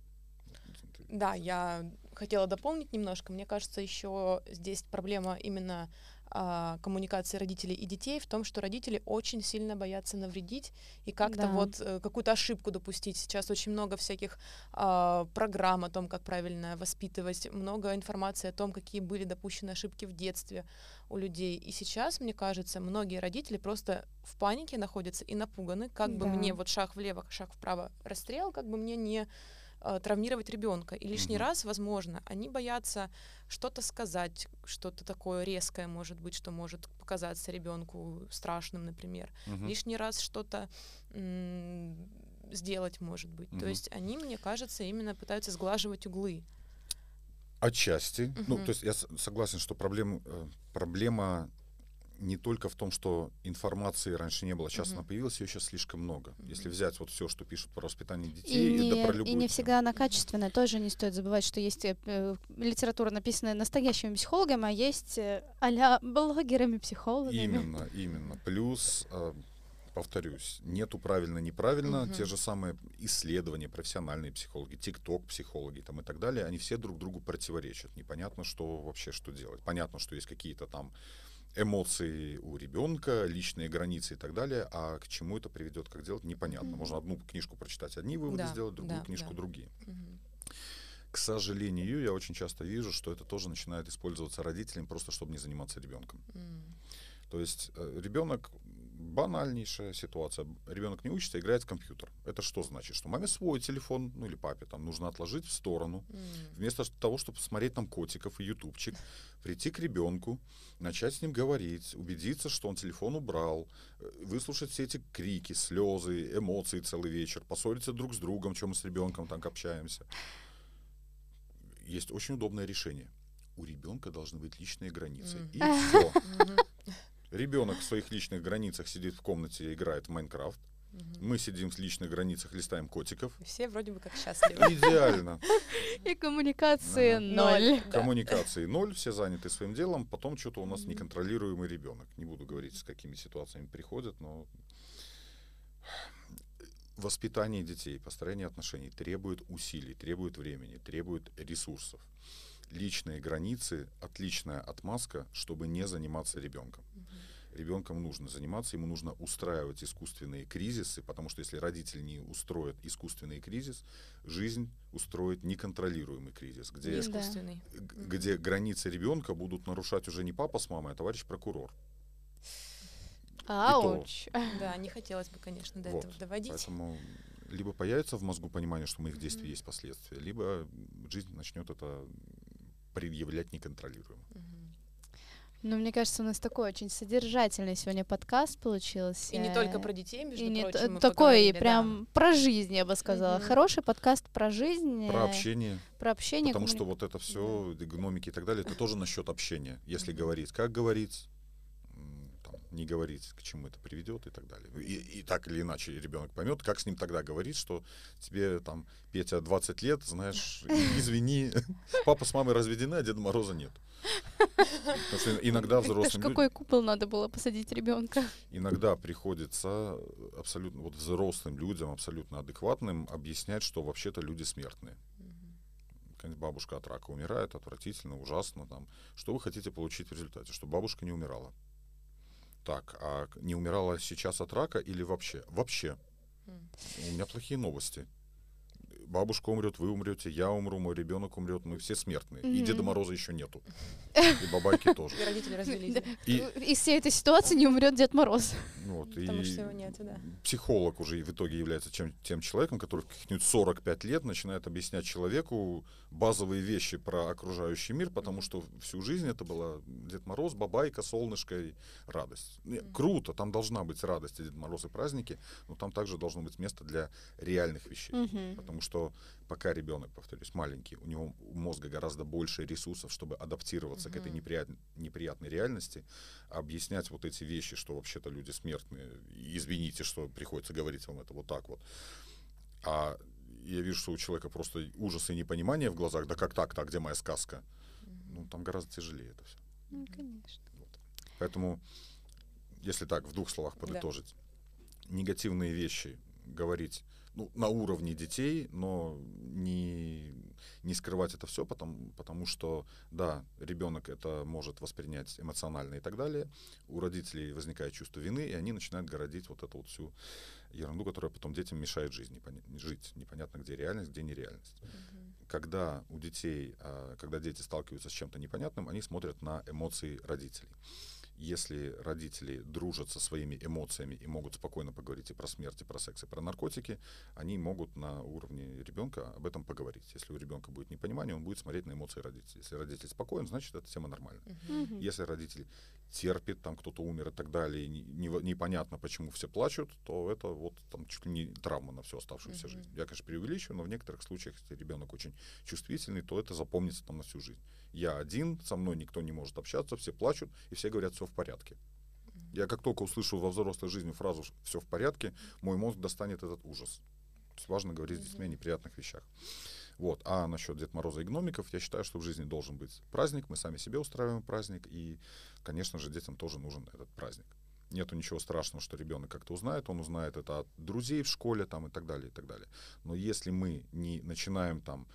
Да, я хотела дополнить немножко. Мне кажется, еще здесь проблема именно а, коммуникации родителей и детей в том, что родители очень сильно боятся навредить и как-то Да. вот э, какую-то ошибку допустить. Сейчас очень много всяких а, программ о том, как правильно воспитывать, много информации о том, какие были допущены ошибки в детстве у людей. И сейчас, мне кажется, многие родители просто в панике находятся и напуганы, как бы Да. мне вот шаг влево, шаг вправо расстрел, как бы мне не э, травмировать ребенка. И лишний Мгм. раз, возможно, они боятся что-то сказать, что-то такое резкое, может быть, что может показаться ребенку страшным, например. Мгм. Лишний раз что-то м, сделать, может быть. То Мгм. есть они, мне кажется, именно пытаются сглаживать углы. Отчасти. Ну, Мгм. то есть я согласен, что проблем, э, проблема не только в том, что информации раньше не было, сейчас Мгм. она появилась, ее сейчас слишком много. Если Мгм. взять вот все, что пишут про воспитание И детей, не, да про и любую не тему. всегда она качественная. Тоже не стоит забывать, что есть э, э, литература, написанная настоящими психологами, а есть э, а-ля блогерами-психологами. Именно, именно. Плюс, э, повторюсь, нету правильно-неправильно. Мгм. Те же самые исследования, профессиональные психологи, тикток-психологи там и так далее, они все друг другу противоречат. Непонятно, что вообще, что делать. Понятно, что есть какие-то там эмоции у ребенка, личные границы и так далее, а к чему это приведет, как делать, непонятно. Мгм. Можно одну книжку прочитать, одни выводы Да, сделать, другую да, книжку, да. другие. Мгм. К сожалению, я очень часто вижу, что это тоже начинает использоваться родителями просто, чтобы не заниматься ребенком. М. То есть ребенок банальнейшая ситуация. Ребенок не учится, играет в компьютер. Это что значит? Что маме свой телефон, ну или папе, там нужно отложить в сторону. М. Вместо того, чтобы посмотреть там котиков и ютубчик, прийти к ребенку, начать с ним говорить, убедиться, что он телефон убрал, э, выслушать все эти крики, слезы, эмоции целый вечер, поссориться друг с другом, чем мы с ребенком так общаемся. Есть очень удобное решение. У ребенка должны быть личные границы. Мгм. И все. Ребенок в своих личных границах сидит в комнате и играет в Майнкрафт. Мы сидим в личных границах, листаем котиков. Все вроде бы как счастливы. Идеально. И коммуникации Ага. ноль. Да. Коммуникации ноль, все заняты своим делом. Потом что-то у нас неконтролируемый ребенок. Не буду говорить, с какими ситуациями приходят, но воспитание детей, построение отношений требует усилий, требует времени, требует ресурсов. Личные границы — отличная отмазка, чтобы не заниматься ребенком. Ребенком нужно заниматься, ему нужно устраивать искусственные кризисы, потому что если родитель не устроит искусственный кризис, жизнь устроит неконтролируемый кризис, где. Искусственный. где границы ребенка будут нарушать уже не папа с мамой, а товарищ прокурор. Ауч. Да, не хотелось бы, конечно, до Вот. этого доводить. Поэтому либо появится в мозгу понимание, что у моих действий Мгм. есть последствия, либо жизнь начнет это предъявлять неконтролируемо. Мгм. Ну, мне кажется, у нас такой очень содержательный сегодня подкаст получился. И не только про детей, между И не прочим, т- мы такой поговорили, да. прям про жизнь, я бы сказала. Мгм. Хороший подкаст про жизнь. Про э, общение, Про общение. потому что коммуни- вот это все, гномики и так далее, это тоже насчет общения. Если Мгм. говорить, как говорить, не говорить, к чему это приведет и так далее. И, и так или иначе ребенок поймет, как с ним тогда говорить, что тебе там, Петя, 20 лет, знаешь, извини, папа с мамой разведены, а Деда Мороза нет. Потому что иногда взрослым людям- какой купол надо было посадить ребенка? иногда приходится абсолютно вот взрослым людям, абсолютно адекватным, объяснять, что вообще-то люди смертные. Какая-нибудь бабушка от рака умирает, отвратительно, ужасно. Там. Что вы хотите получить в результате? Чтобы бабушка не умирала. Так, а не умирала сейчас от рака или вообще? Вообще. М. У меня плохие новости. Бабушка умрет, вы умрете, я умру, мой ребенок умрет, мы все смертные. И Мгм. Деда Мороза еще нету. И бабайки тоже. И родители развелись. И, Из всей этой ситуации не умрет Дед Мороз. вот, Потому и что его нету, да. психолог уже в итоге является тем человеком, который в каких-нибудь 45 лет начинает объяснять человеку базовые вещи про окружающий мир, потому что всю жизнь это была Дед Мороз, бабайка, солнышко и радость. Круто, там должна быть радость и Дед Мороз и праздники, но там также должно быть место для реальных вещей. Потому что пока ребенок, повторюсь, маленький, у него у мозга гораздо больше ресурсов, чтобы адаптироваться к этой Мгм. неприят- неприятной реальности, объяснять вот эти вещи, что вообще-то люди смертные. Извините, что приходится говорить вам это вот так вот. А я вижу, что у человека просто ужас и непонимание в глазах. Да как так-то, а где моя сказка? Ну, там гораздо тяжелее это все. Ну, конечно. Поэтому, если так, в двух словах Да. подытожить, негативные вещи говорить ну, на уровне детей, но не, не скрывать это все, потому, потому что, да, ребенок это может воспринять эмоционально и так далее. У родителей возникает чувство вины, и они начинают городить вот эту вот всю ерунду, которая потом детям мешает жизнь, непоня- жить. Непонятно, где реальность, где нереальность. Мгм. Когда у детей, а, когда дети сталкиваются с чем-то непонятным, они смотрят на эмоции родителей. Если родители дружат со своими эмоциями и могут спокойно поговорить и про смерть, и про секс, и про наркотики, они могут на уровне ребенка об этом поговорить. Если у ребенка будет непонимание, он будет смотреть на эмоции родителей. Если родитель спокоен, значит, эта тема нормальная. Мгм. Если родитель терпит, там кто-то умер и так далее, и не- не- непонятно, почему все плачут, то это вот там чуть ли не травма на всю оставшуюся Мгм. жизнь. Я, конечно, преувеличиваю, но в некоторых случаях, если ребенок очень чувствительный, то это запомнится там на всю жизнь. Я один, со мной никто не может общаться, все плачут, и все говорят, все в порядке. Я как только услышу во взрослой жизни фразу «все в порядке», мой мозг достанет этот ужас. Важно говорить с детьми о неприятных вещах. Вот. А насчет Дед Мороза и гномиков, я считаю, что в жизни должен быть праздник, мы сами себе устраиваем праздник, и, конечно же, детям тоже нужен этот праздник. Нету ничего страшного, что ребенок как-то узнает, он узнает это от друзей в школе там, и так далее, и так далее. Но если мы не начинаем там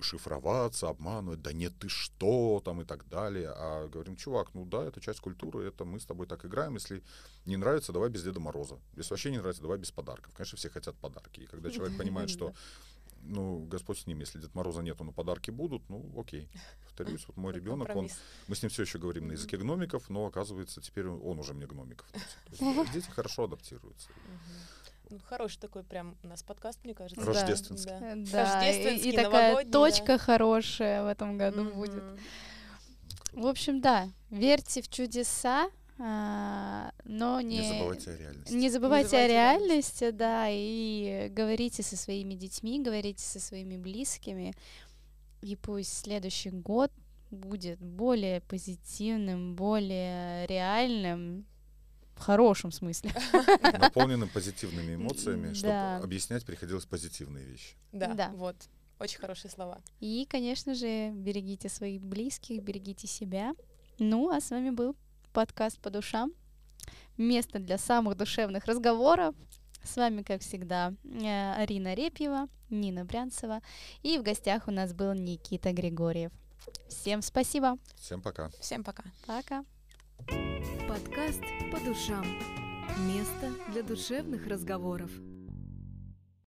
шифроваться, обманывать, да нет, ты что, там и так далее, а говорим, чувак, ну да, это часть культуры, это мы с тобой так играем, если не нравится, давай без Деда Мороза, если вообще не нравится, давай без подарков. Конечно, все хотят подарки, и когда человек понимает, что ну, Господь с ним, если Дед Мороза нету, но подарки будут, ну, окей. Повторюсь, вот мой ребенок, он, мы с ним все еще говорим на языке гномиков, но оказывается, теперь он уже мне гномиков. есть Дети хорошо адаптируются. Ну, хороший такой прям у нас подкаст, мне кажется. Рождественский. Да. Да, и, Рождественский, и такая точка да. хорошая в этом году будет. В общем, да, верьте в чудеса, но не, Не забывайте о реальности. не забывайте о забывайте о реальности, да, и говорите со своими детьми, говорите со своими близкими, и пусть следующий год будет более позитивным, более реальным, в хорошем смысле. Наполненным позитивными эмоциями, чтобы Да. объяснять приходилось позитивные вещи. Да, Да. вот. Очень хорошие слова. И, конечно же, берегите своих близких, берегите себя. Ну, а с вами был подкаст по душам. Место для самых душевных разговоров. С вами, как всегда, э, Арина Репьева, Нина Брянцева. И в гостях у нас был Никита Григорьев. Всем спасибо. Всем пока. Всем пока. Пока. Подкаст по душам. Место для душевных разговоров.